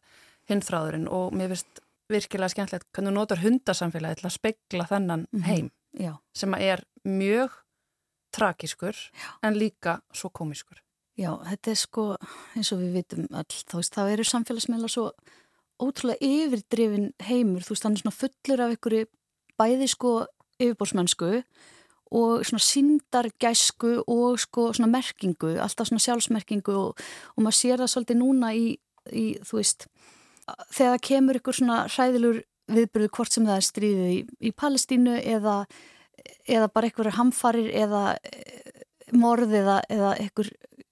hinþráðurinn og mér finnst virkilega skemmtilegt hvernig þú notar hundasamfélagi til að spegla þennan mm -hmm. heim Já. sem er mjög trakískur en líka svo komiskur. Já, þetta er sko eins og við vitum all, þá veist, eru samfélagsmiðla svo ótrúlega yfirdrifin heimur, þú veist, hann er svona fullur af einhverju bæði sko yfirbórsmennsku og svona síndargæsku og sko svona merkingu, alltaf svona sjálfsmerkingu og, og maður sér það svolítið núna í, í þú veist, þegar það kemur ykkur svona hræðilur viðbyrðu hvort sem það er stríðið í, í Palestínu eða, eða bara einhverju hamfarir eða eh, morð eða, eða einhver,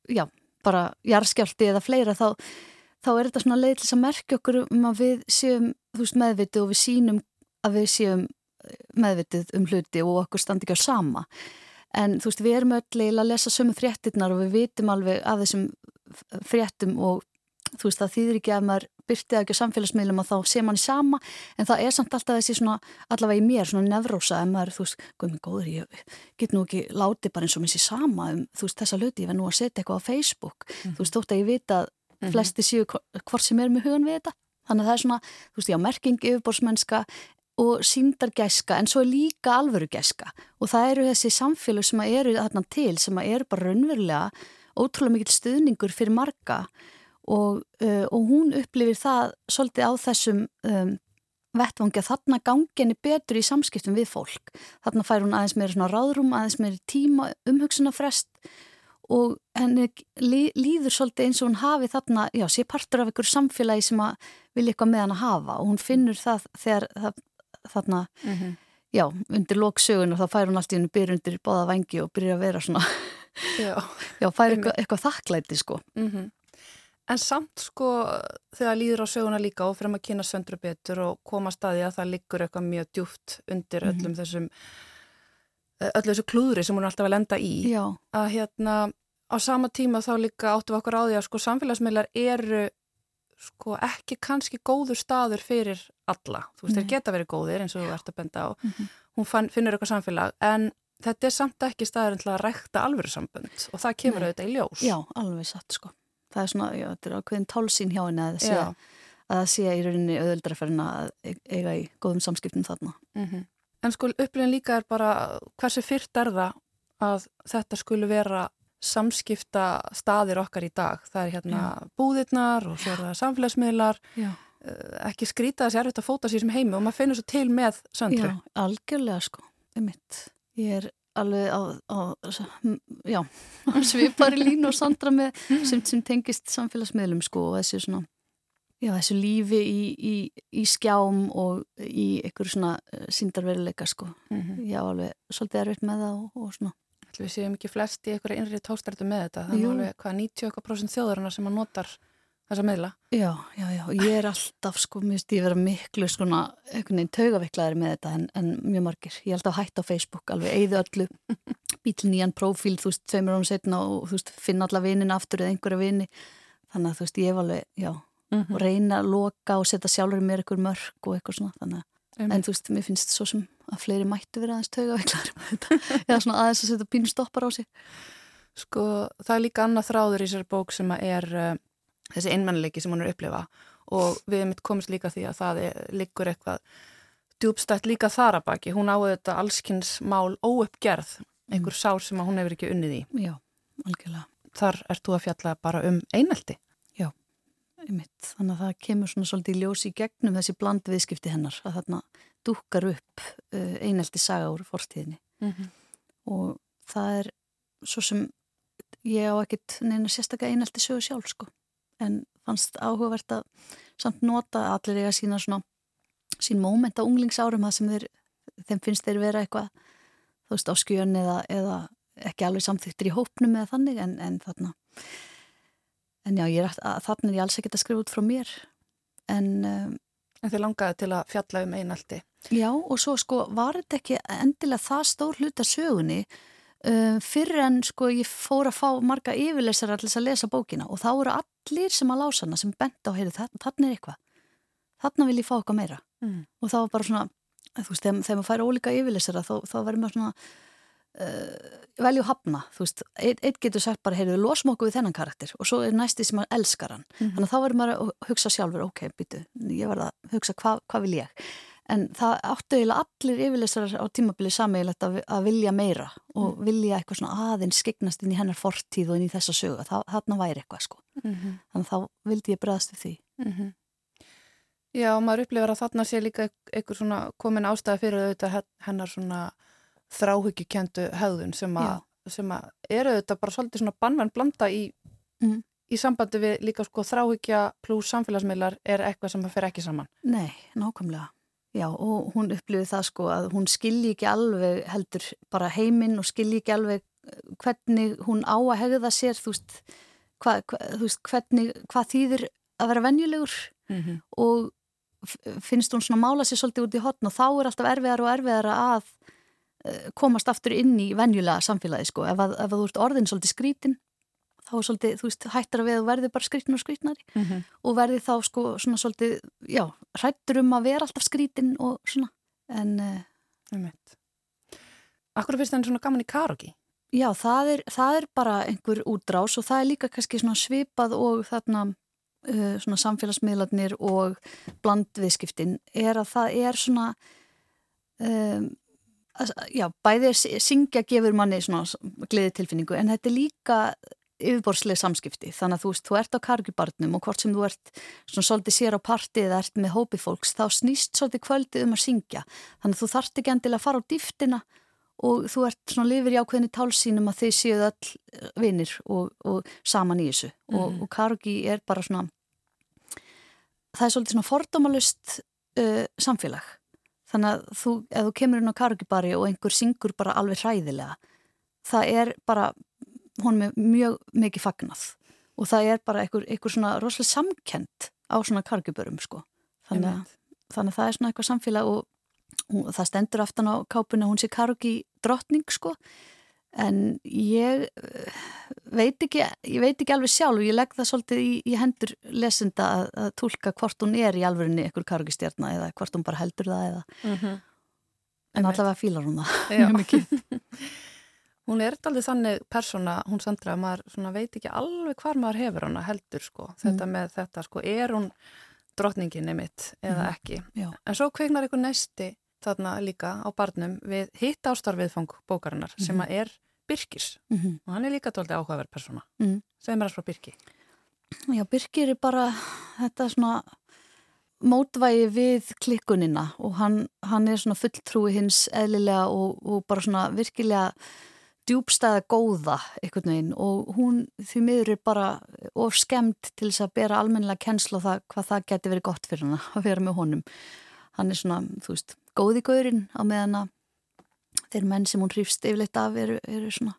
já, bara jarðskjálti eða fleira þá þá er þetta svona leið til að merkja okkur um að við séum veist, meðvitið og við sínum að við séum eh, meðvitið um hluti og okkur standi ekki á sama. En þú veist, við erum öll að lesa sömu fréttinnar og við vitum alveg af þessum fréttum og þú veist, það þýðir ekki að maður byrtið ekki á samfélagsmiðlum og þá sé manni sama en það er samt alltaf þessi svona allavega í mér, svona nefrósa en maður, þú veist, guðminn góður, ég get nú ekki láti bara eins og minn sé sama um þú veist, þessa hluti, ég verð nú að setja eitthvað á Facebook mm. þú veist, þótt að ég vita að mm -hmm. flesti séu hvort sem er með hugan við þetta þannig að það er svona, þú veist, já, merking yfirbórsmennska og síndargæska en svo er líka alvörugæska og það eru þessi samfélag sem eru og, uh, og hún upplifir það svolítið á þessum um, vettvangi að þarna ganginni betur í samskiptum við fólk. Þarna fær hún aðeins meira svona ráðrum, aðeins meira tíma umhugsunafrest og henni líður svolítið eins og hún hafi þarna, já, sé partur af einhverju samfélagi sem að vilja eitthvað með hann að hafa og hún finnur það þegar það, þarna, mm -hmm. já, undir lóksögun og þá fær hún allt í hennu byrjur undir bóða vangi og byrjur að vera svona já, já fær eitthvað, eitthvað þakklæti sko mm -hmm. En samt sko þegar líður á söguna líka og fyrir að kynna söndru betur og koma staði að það liggur eitthvað mjög djúft undir öllum mm -hmm. þessum öllu þessu klúðri sem hún er alltaf að lenda í Já. að hérna á sama tíma þá líka áttu við okkur á því að sko samfélagsmiðlar eru sko ekki kannski góður staður fyrir alla, þú veist þeir geta verið góðir eins og þú ert að benda á mm -hmm. hún fann, finnur eitthvað samfélag en þetta er samt ekki staður til að rekta alvöru sambönd og það kemur Nei. auðvitað í ljós Já, alveg satt sko það er svona, já, þetta er ákveðin tálsín hjá henni að það sé í rauninni auðvöldraferna að eiga í góðum samskiptum þarna mm -hmm. En sko upplifin líka er bara hversu fyrrt er það að þetta skulle vera samskipta staðir okkar í dag. Það er hérna Já. búðirnar og svo er það samfélagsmiðlar. Já. Eh, ekki skrýta þessi erfitt að fóta sér sem heimi og maður finnur svo til með söndru. Já, algjörlega sko. Er mitt. Ég er alveg á, á já, svipari línu og sandra með sem, sem tengist samfélagsmiðlum sko og þessi svona já, þessu lífi í, í, í skjám og í einhverju svona eh, síndarveruleika sko. Mm -hmm. Já, alveg svolítið erfitt með það og, og svona. Við séum ekki flest í einhverju innri tókstærtu með þetta. Er alveg hvað 90% þjóðurinn sem að notar þessa meðla. Já, já, já. Ég er alltaf sko, mér finnst ég vera miklu svona einhvern veginn taugaveiklaðir með þetta en, en mjög margir. Ég held að hætta á Facebook alveg, eigðu öllu, bíl nýjan profíl, þú veist, tveimur árum setna og þú veist, finna alla vinnin aftur eða einhverja vinni. Þannig að þú veist, ég hef alveg, já, mm -hmm. og reyna að loka og setja sjálfur mér eitthvað mörg og eitthvað svona þannig að, en þú veist, mér finnst svo sem að fleiri mættu vera aðeins taugaveiklar eða svona aðeins að setja pínu stoppar á sig Sko, það er líka annað þráður í sér bók sem er uh, þessi einmannleiki sem hún er að upplifa. Og við erum mitt komist líka því að það er, liggur eitthvað djúbstætt líka þar að baki, hún áður þetta allskynns mál óuppgerð einhver mm. sár sem hún hefur ekki unnið í. Já, algjörlega. Þar ert þú að fjalla bara um einelti. Einmitt. Þannig að það kemur svona svolítið ljósi í gegnum þessi bland viðskipti hennar að þarna dúkar upp uh, einelti saga úr fórstíðinni mm -hmm. og það er svo sem ég á ekkit neina sérstaklega einelti sögu sjálf sko en fannst áhugavert að samt nota allir eiga sína svona sín móment á unglingsárum það sem þeir, þeim finnst þeir vera eitthvað þú veist á skjön eða, eða ekki alveg samþyktir í hópnum eða þannig en, en þarna en já, er að þarna er ég alls ekkert að skrifa út frá mér en um, En þið langaði til að fjalla um einaldi Já, og svo sko var þetta ekki endilega það stór hluta sögunni um, fyrir en sko ég fór að fá marga yfirleysar allir að lesa bókina og þá eru allir sem að lása hana sem bent á heyrðu þarna er eitthvað, þarna vil ég fá eitthvað meira. Mm. og það var bara svona þú veist, þegar, þegar maður fær ólíka yfirleysara þá, þá verður maður svona uh, velju hafna, þú veist. Eitt getur sagt bara, heyrðu, losum okkur við þennan karakter og svo er næsti sem maður elskar hann. Mm. þannig að þá verður maður að hugsa sjálfur ok, býtu, ég verða að hugsa hvað hva vil ég en það áttu eiginlega allir yfirleysar á tímabili sammeilegt að, að vilja meira og mm. vilja eitthvað svona aðeins skeignast inn í hennar fortíð og inn í þessa sögu, þarna væri eitthvað sko -hmm. þannig þá vildi ég bregðast við því -hmm. Já, maður upplifar að þarna sé líka einhver svona komin ástæði fyrir auðvitað hennar svona þráhyggjukendu höðun sem að, sem að eru auðvitað bara svolítið svona bannvenn blanda í, mm. í sambandi við líka sko þráhyggja pluss samfélagsmiðlar er eitthvað sem fer ekki saman. Nei, nákvæmlega. Já, og hún upplifið það sko að hún skilji ekki alveg heldur bara heiminn og skilji ekki alveg eh, hvernig hún á að hegða sér, þú veist, hva, hva, þú veist hvernig, hvað þýðir að vera venjulegur mm -hmm. og finnst hún svona mála sér svolítið út í hotn og þá er alltaf erfiðar og erfiðar að Eh, komast aftur inn í venjulega samfélagi sko, ef, að, ef að þú ert orðin svolítið skrítin þá er svolítið, þú veist, hættar að við að verði bara skrítin og skrítnari mm -hmm. og verði þá sko svona svolítið, já hrættur um að vera alltaf skrítin og svona, en um Akkur finnst það svona gaman í karogi? Já, það er, það er bara einhver útrás og það er líka kannski svona svipað og þarna uh, svona samfélagsmiðlarnir og blandviðskiptin er að það er svona um já, bæðið syngja gefur manni svona gleði tilfinningu en þetta er líka yfirborðslega samskipti. Þannig að þú veist, þú ert á kargibarnum og hvort sem þú ert svona svolítið sér á partið eða ert með hópi fólks, þá snýst svolítið kvöldið um að syngja. Þannig að þú þart ekki endilega að fara á dýftina og þú ert svona lifir í ákveðinni tálsínum að þið séu all eh, vinnir og, og saman í þessu. Mm. og, og kargi er bara svona það er svolítið svona fordómalust uh, samfélag. Þannig að þú, ef þú kemur inn á kargibari og einhver syngur bara alveg hræðilega það er bara hún með mjög mikið fagnað. Og það er bara einhver, einhver svona rosalega samkend á svona kargibörum sko. Þannig að, þannig að það er svona eitthvað samfélag og, og það stendur aftan á kápuna hún sé kargi drottning sko. En ég eh, veit ekki, ég veit ekki alveg sjálf. Og ég legg það svolítið í, í hendur lesenda að, að tólka hvort hún er í alvörinni einhver kargistjarna eða hvort hún bara heldur það eða mm -hmm. en allavega fílar hún það. Mjög mikið Hún er alltaf þannig persóna, hún Sandra, að maður veit ekki alveg hvar maður hefur hana heldur sko, þetta mm. með þetta sko, er hún drottninginni mitt eða mm. ekki, Já. en svo kveiknar einhver næsti þarna líka á barnum við hitt ástarfiðfang bókarinnar mm sem að er Birkis mm -hmm. og hann er líka doldið áhugaverð persóna mm segð mér að frá Birki Já, Birkir er bara þetta svona mótvægi við klikkunina og hann, hann er svona fulltrúi hins eðlilega og, og bara svona virkilega djúbstæða góða einhvern veginn og hún því miður er bara of skemmt til þess að bera almennilega kennslu á það hvað það geti verið gott fyrir hann að vera með honum. Hann er svona, þú veist, góði gaurinn á meðan að þeir menn sem hún hrýfst yfirleitt af eru, eru svona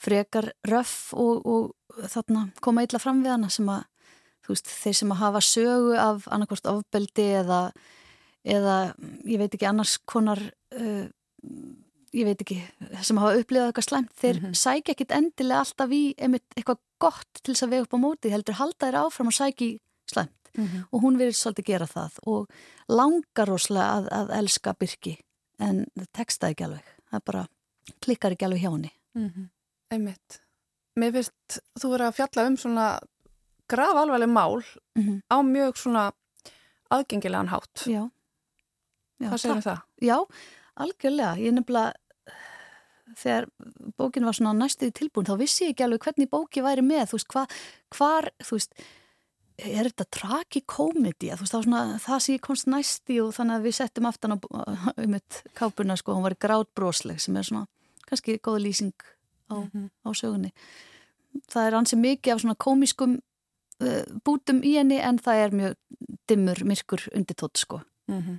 frekar röff og, og þarna koma illa fram við hana sem að veist, þeir sem að hafa sögu af annarkvæmst ofbeldi eða, eða ég veit ekki annars konar uh, ég veit ekki sem hafa upplifað eitthvað slæmt þeir mm -hmm. sækja ekkit endilega alltaf í eitthvað gott til þess að vega upp á móti heldur halda þeir áfram og sækja slæmt mm -hmm. og hún vil svolítið gera það og langar rosalega að, að elska Birki en það teksta ekki alveg það bara klikkar ekki alveg hjá henni mm -hmm. Einmitt Mér finnst þú verið að fjalla um svona graf alveg mál -hmm. á mjög svona aðgengilegan hátt Já, Já Hvað segir það? Já, algjörlega ég nefnilega þegar bókin var svona næstuði tilbúin þá vissi ég ekki alveg hvernig bóki væri með þú veist, hva, hvar, þú veist er þetta tragikómedi það, það sé komst næsti og þannig að við settum aftan á um eitt kápuna sko, hún var grátbrósleg sem er svona kannski góð lýsing á, mm -hmm. á sögunni það er ansið mikið af svona komískum uh, bútum í henni en það er mjög dimmur, myrkur undir tótt sko. Mm -hmm.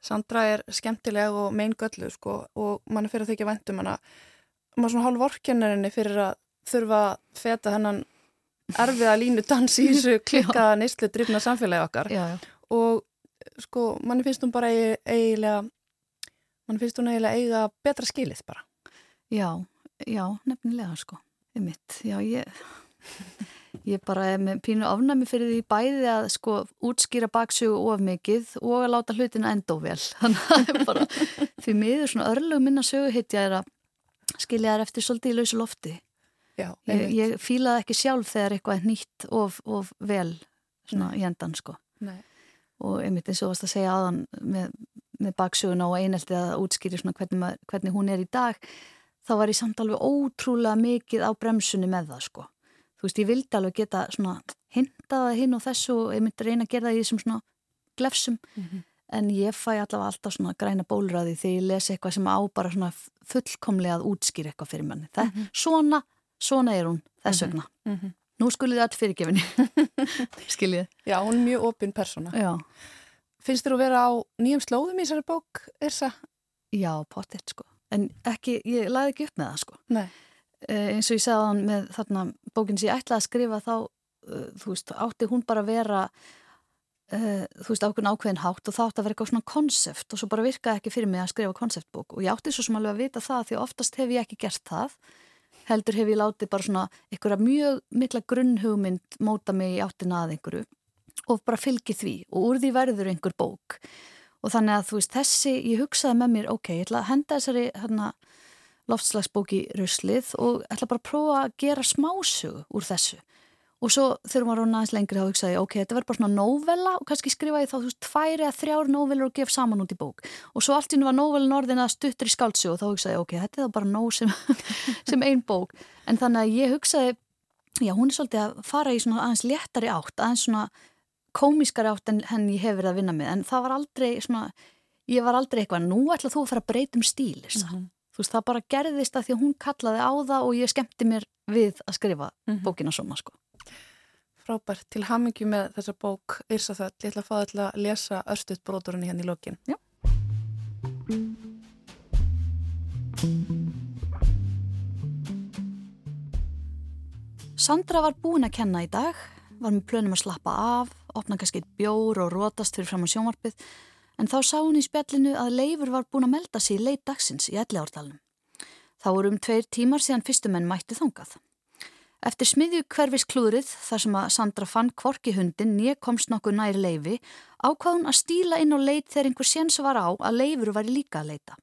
Sandra er skemmtileg og mein göllu sko og mann er fyrir að þykja vendum hann að maður svona hálf vorkennarinni fyrir að þurfa að feta hennan erfiða línu dans í þessu klikkaða neyslu drifna samfélagi okkar já, já. og sko mann finnst hún bara eiginlega mann finnst hún eiginlega eiga betra skilið bara. Já, já, nefnilega sko, ég mitt, já ég Ég bara er með pínu afnæmi fyrir því bæði að sko útskýra baksjögu of mikið og að láta hlutina enda of vel. Þannig að það er bara því miður svona örlög minna söguhittja er að skilja þær eftir svolítið í lausu lofti. Já, ég, ég fílaði ekki sjálf þegar eitthvað er nýtt of, of vel svona Nei. í endan sko. Nei. Og einmitt eins og varst að segja aðan með, með baksjöguna og einelti að útskýri svona hvernig, hvernig hún er í dag þá var ég samt alveg ótrúlega mikið á bremsunni með það sko þú veist, ég vildi alveg geta svona hintaða hinn og þessu og ég myndi reyna að gera það í þessum svona glefsum mm -hmm. en ég fæ allavega alltaf svona græna bólraði þegar ég lesi eitthvað sem á bara svona fullkomlega að útskýra eitthvað fyrir manni. Það, mm -hmm. Svona, svona er hún þess mhm. vegna. Mm -hmm. Nú skulið það allt fyrirgefinni. Skiljið. Já, hún er mjög opinn persóna. Já. Finnst þér að vera á nýjum slóðum í þessari bók, Irsa? Já, potið, sko. En ekki, ég laði ekki upp með það, sko. Nei. Eh, eins og ég sagði hann með þarna bókin sem ég ætlaði að skrifa þá uh, þú veist, átti hún bara að vera uh, þú veist, ákveðin ákveðin hátt og þá átti að vera eitthvað svona konsept og svo bara virkaði ekki fyrir mig að skrifa konceptbók. Og ég átti svo sem alveg að vita það því oftast hef ég ekki gert það. Heldur hef ég látið bara svona einhverja mjög mikla grunnhugmynd móta mig í áttina að einhverju og bara fylgi því. Og úr því verður einhver bók. Og þannig að þú veist, þessi, ég hugsaði með mér ok, ég ætla að henda þessari hérna loftslagsbóki ruslið og ætla bara að prófa að gera smásögu úr þessu. Og svo þegar maður var næst lengri þá hugsaði ég, ok, þetta verður bara svona nóvela og kannski skrifa ég þá, þú veist, tværi eða þrjár nóvelur og gef saman út í bók. Og svo allt í nú var nóvelin orðin að stuttur í skáldsjó og þá hugsaði ég, ok, þetta er þá bara nóg sem, sem einn bók. En þannig að ég hugsaði, já, hún er svolítið að fara í svona aðeins léttari átt, aðeins svona komískari átt en henn ég hefur verið að vinna með. En það var aldrei svona, ég var aldrei eitthvað, nú ætla þú að fara að breytum stíl, þú veist, það bara gerðist að því að hún kallaði á það og ég skemmti mér við að skrifa mm -hmm. bókina svona, sko. Frábært, til hamingju með þessa bók Írsa þöll, ég ætla að fá það að lesa örstuðt broturinn hérna í lokin. Já. Sandra var búin að kenna í dag, var með plönum að slappa af, opna kannski bjór og rótast fyrir fram á sjónvarpið en þá sá hún í spjallinu að Leifur var búin að melda sig í leit dagsins í elli ártalunum. Þá voru um tveir tímar síðan fyrstumenn mætti þongað. Eftir smiðju hverfis klúrið þar sem að Sandra fann kvorki hundin nýja komst nokkuð næri Leifi ákvað hún að stíla inn á leit þegar einhver séns var á að Leifur var líka að leita.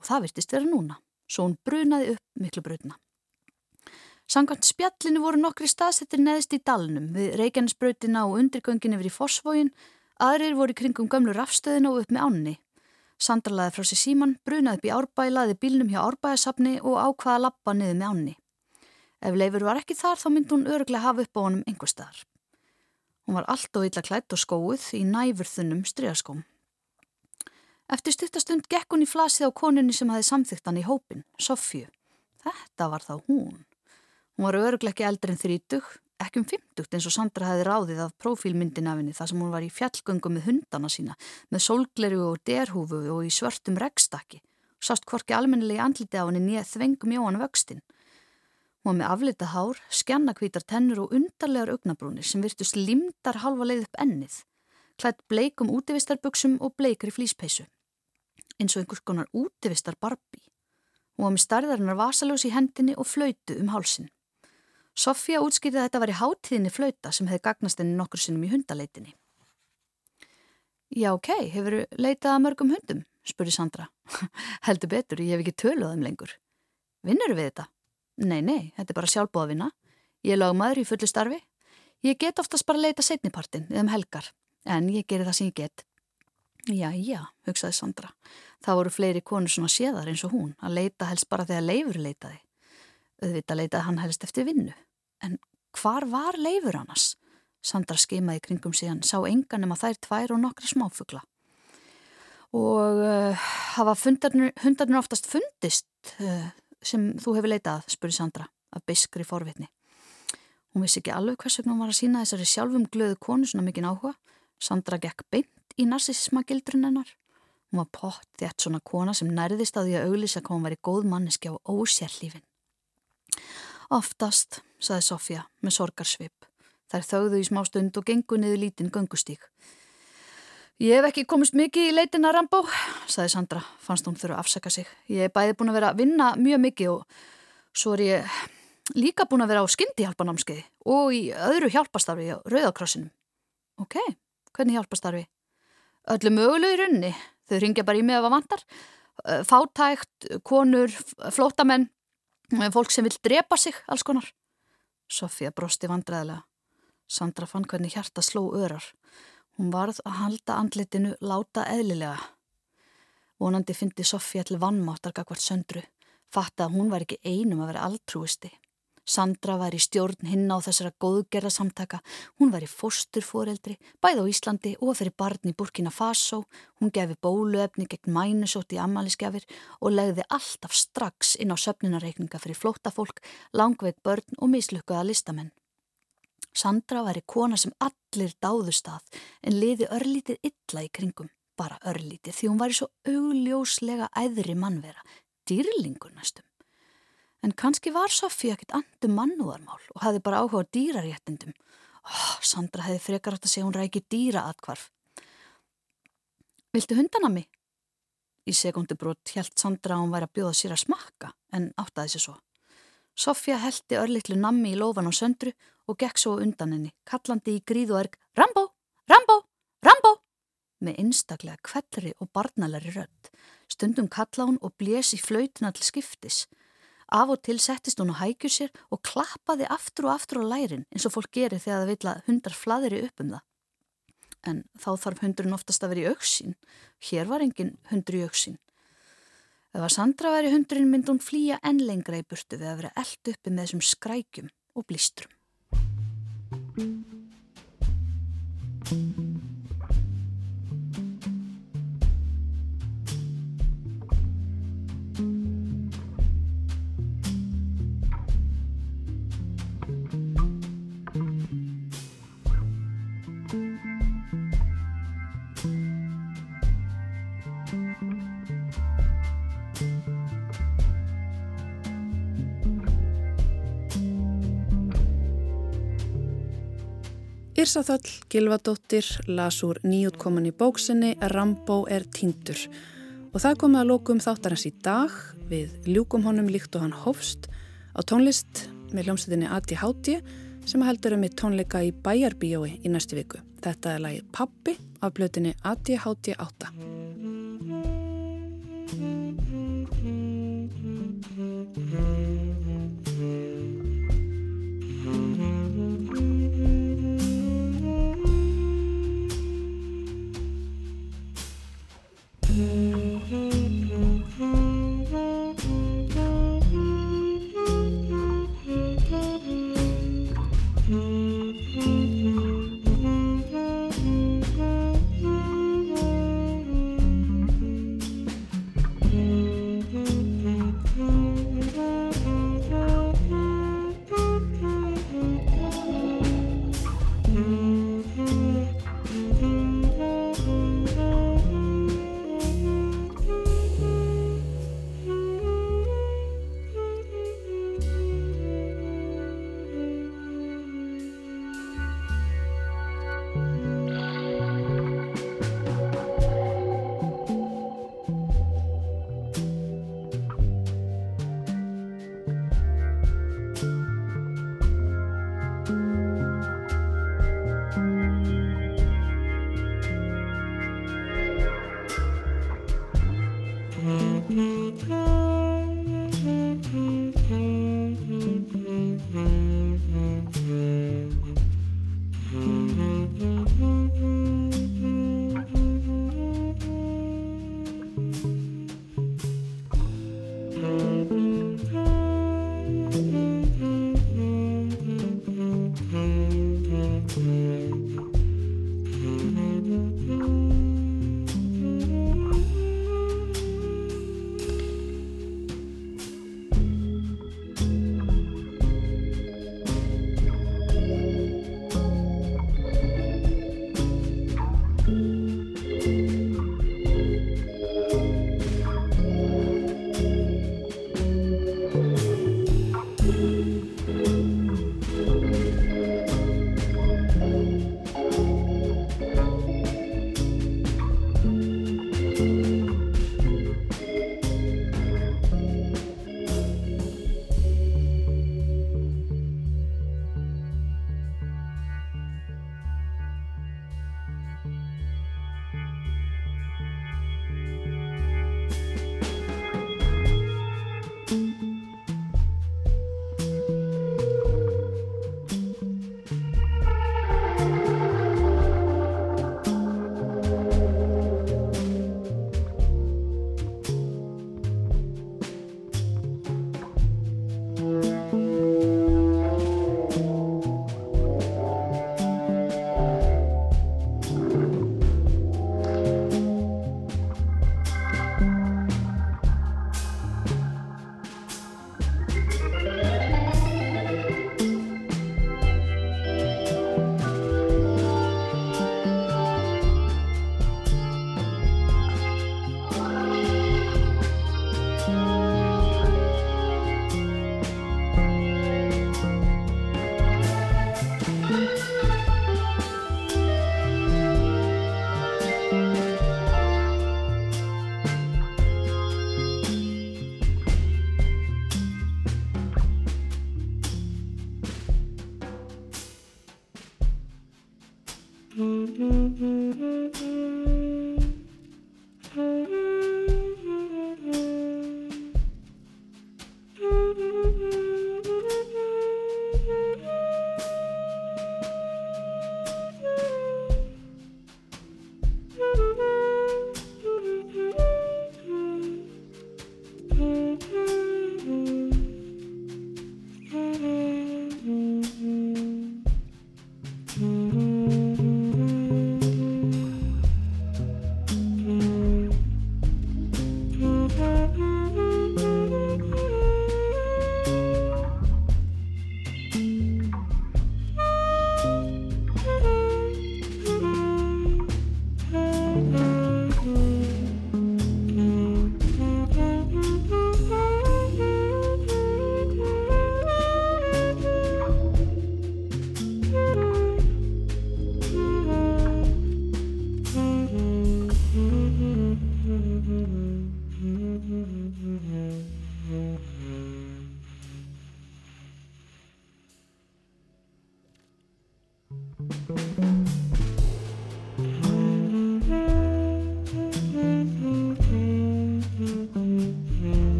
Og það virtist vera núna, svo hún brunaði upp miklu brutna. Sangant spjallinu voru nokkri staðsettir neðist í dalnum við Reykjanesbrautina og undirgöngin yfir í Fossvógin Aðrir voru kringum gömlu rafstöðinu og upp með ánni. Sandra laði frá sér síman, brunaði upp í árbæ, laði bílnum hjá árbæðasafni og ákvaða lappa niður með ánni. Ef Leifur var ekki þar þá myndi hún öruglega hafa upp á honum einhver staðar. Hún var allt og illa klætt og skóið í næfurþunnum strygaskóm. Eftir stuttastund gekk hún í flasið á konunni sem hafi samþygt hann í hópin, Sofju. Þetta var þá hún. Hún var öruglega ekki eldri en þrítug, ekki um 50 eins og Sandra hefði ráðið af profílmyndin af henni þar sem hún var í fjallgöngum með hundana sína, með sólgleru og derhúfu og í svörtum regstakki. Sást hvorki almennilegi andliti á henni nýja þvengum jóan vöxtin. Hún var með aflitað hár, skjannakvítar tennur og undarlegar augnabrúnir sem virtust limdar halva leið upp ennið, klætt bleikum útivistarböksum og bleikri flýspeisu. Eins og einhvers konar útivistar barbi. Hún var með starðarinnar vasaljós í hendinni og flöytu um hálsin. Sofía útskýrði að þetta var í hátíðinni flauta sem hefði gagnast henni nokkur sinnum í hundaleitinni. Já, ok, hefur leitað að mörgum hundum? spurði Sandra. Heldur betur, ég hef ekki töluð um lengur. Vinnur við þetta? Nei, nei, þetta er bara sjálfbóða vinna. Ég er lagmaður í fullu starfi. Ég get oftast bara leita setnipartin eða um helgar, en ég gerir það sem ég get. Já, já, hugsaði Sandra. Það voru fleiri konur svona séðar eins og hún að leita helst bara þegar leifur leitaði. Auðvitað leitaði hann helst eftir vinnu. En hvar var leifur annars? Sandra skimaði kringum síðan, sá engan um að þær tvær og nokkra smáfugla. Og uh, hafa hundarnir oftast fundist uh, sem þú hefur leitað, spurði Sandra, af biskri forvitni. Hún vissi ekki alveg hvers vegna hún var að sína þessari sjálfum glöðu konu svona mikinn áhuga. Sandra gekk beint í narsisma gildrun hennar. Hún var pott þétt svona kona sem nærðist á því að auglýsa hvað hún var í góð manneski á ósérlífin. Oftast, saði Sofja með sorgarsvip. Þær þauðu í smá stund og gengu niður lítinn göngustík. Ég hef ekki komist mikið í leitina Rambó, saði Sandra, fannst hún þurfa að afsaka sig. Ég hef bæði búin að vera að vinna mjög mikið og svo er ég líka búin að vera á skyndihjálpanámskeiði og í öðru hjálpastarfi á Rauðakrossinum. Ok, hvernig hjálpastarfi? Öllu mögulegu í rauninni. Þau ringja bara í mig ef það vantar. Fátækt, konur, flótamenn, fólk sem vil drepa sig, alls konar. Sofía brosti vandræðilega. Sandra fann hvernig hjarta sló örar. Hún varð að halda andlitinu láta eðlilega. Vonandi fyndi Sofía til vannmáttar gagvart söndru. Fatta að hún var ekki einum að vera altrúisti. Sandra var í stjórn hinn á þessara góðgerða samtaka. Hún var í fósturforeldri, bæð á Íslandi og fyrir barn í Burkina Faso. Hún gefi bóluefni gegn mænusótt í ammaliðsgjafir og legði alltaf strax inn á söfnunarreikninga fyrir flóttafólk, langveit börn og mislukkaða listamenn. Sandra var í kona sem allir dáðust að en liði örlítið illa í kringum, bara örlítið því hún var í svo augljóslega æðri mannvera, dýrlingur næstum. En kannski var Sofí ekkit andum mannúðarmál og hafði bara áhuga dýraréttindum. Oh, Sandra hefði frekar átt að segja hún rækir dýra atkvarf. Viltu hundana mig? Í sekundubrót held Sandra að hún væri að bjóða sér að smakka en áttaði sér svo. Sofía heldi örlittlu nammi í lofan á söndru og gekk svo undan henni, kallandi í gríð og erg Rambó, Rambó, Rambó með einstaklega kvellri og barnalari rödd. Stundum kalla hún og blés í flautina til skiptis. Af og til settist hún á hækjur sér og klappaði aftur og aftur á lærin eins og fólk gerir þegar það vil að hundar flaðri upp um það. En þá þarf hundurinn oftast að vera í auksín. Hér var engin hundur í auksín. Ef að Sandra væri hundurinn myndi hún flýja enn lengra í burtu við að vera eld uppi með þessum skrækjum og blístrum. Írsa Þöll Gilvadóttir las úr nýjútkoman í bóksinni Rambó er tindur og það komið að lókum þáttarins í dag við ljúkum honum líkt og hann hófst á tónlist með hljómsveitinni Adi Hátti sem heldur um í tónleika í Bæjarbíjói í næstu viku. Þetta er lagi Pappi af blötinni Adi Hátti 8.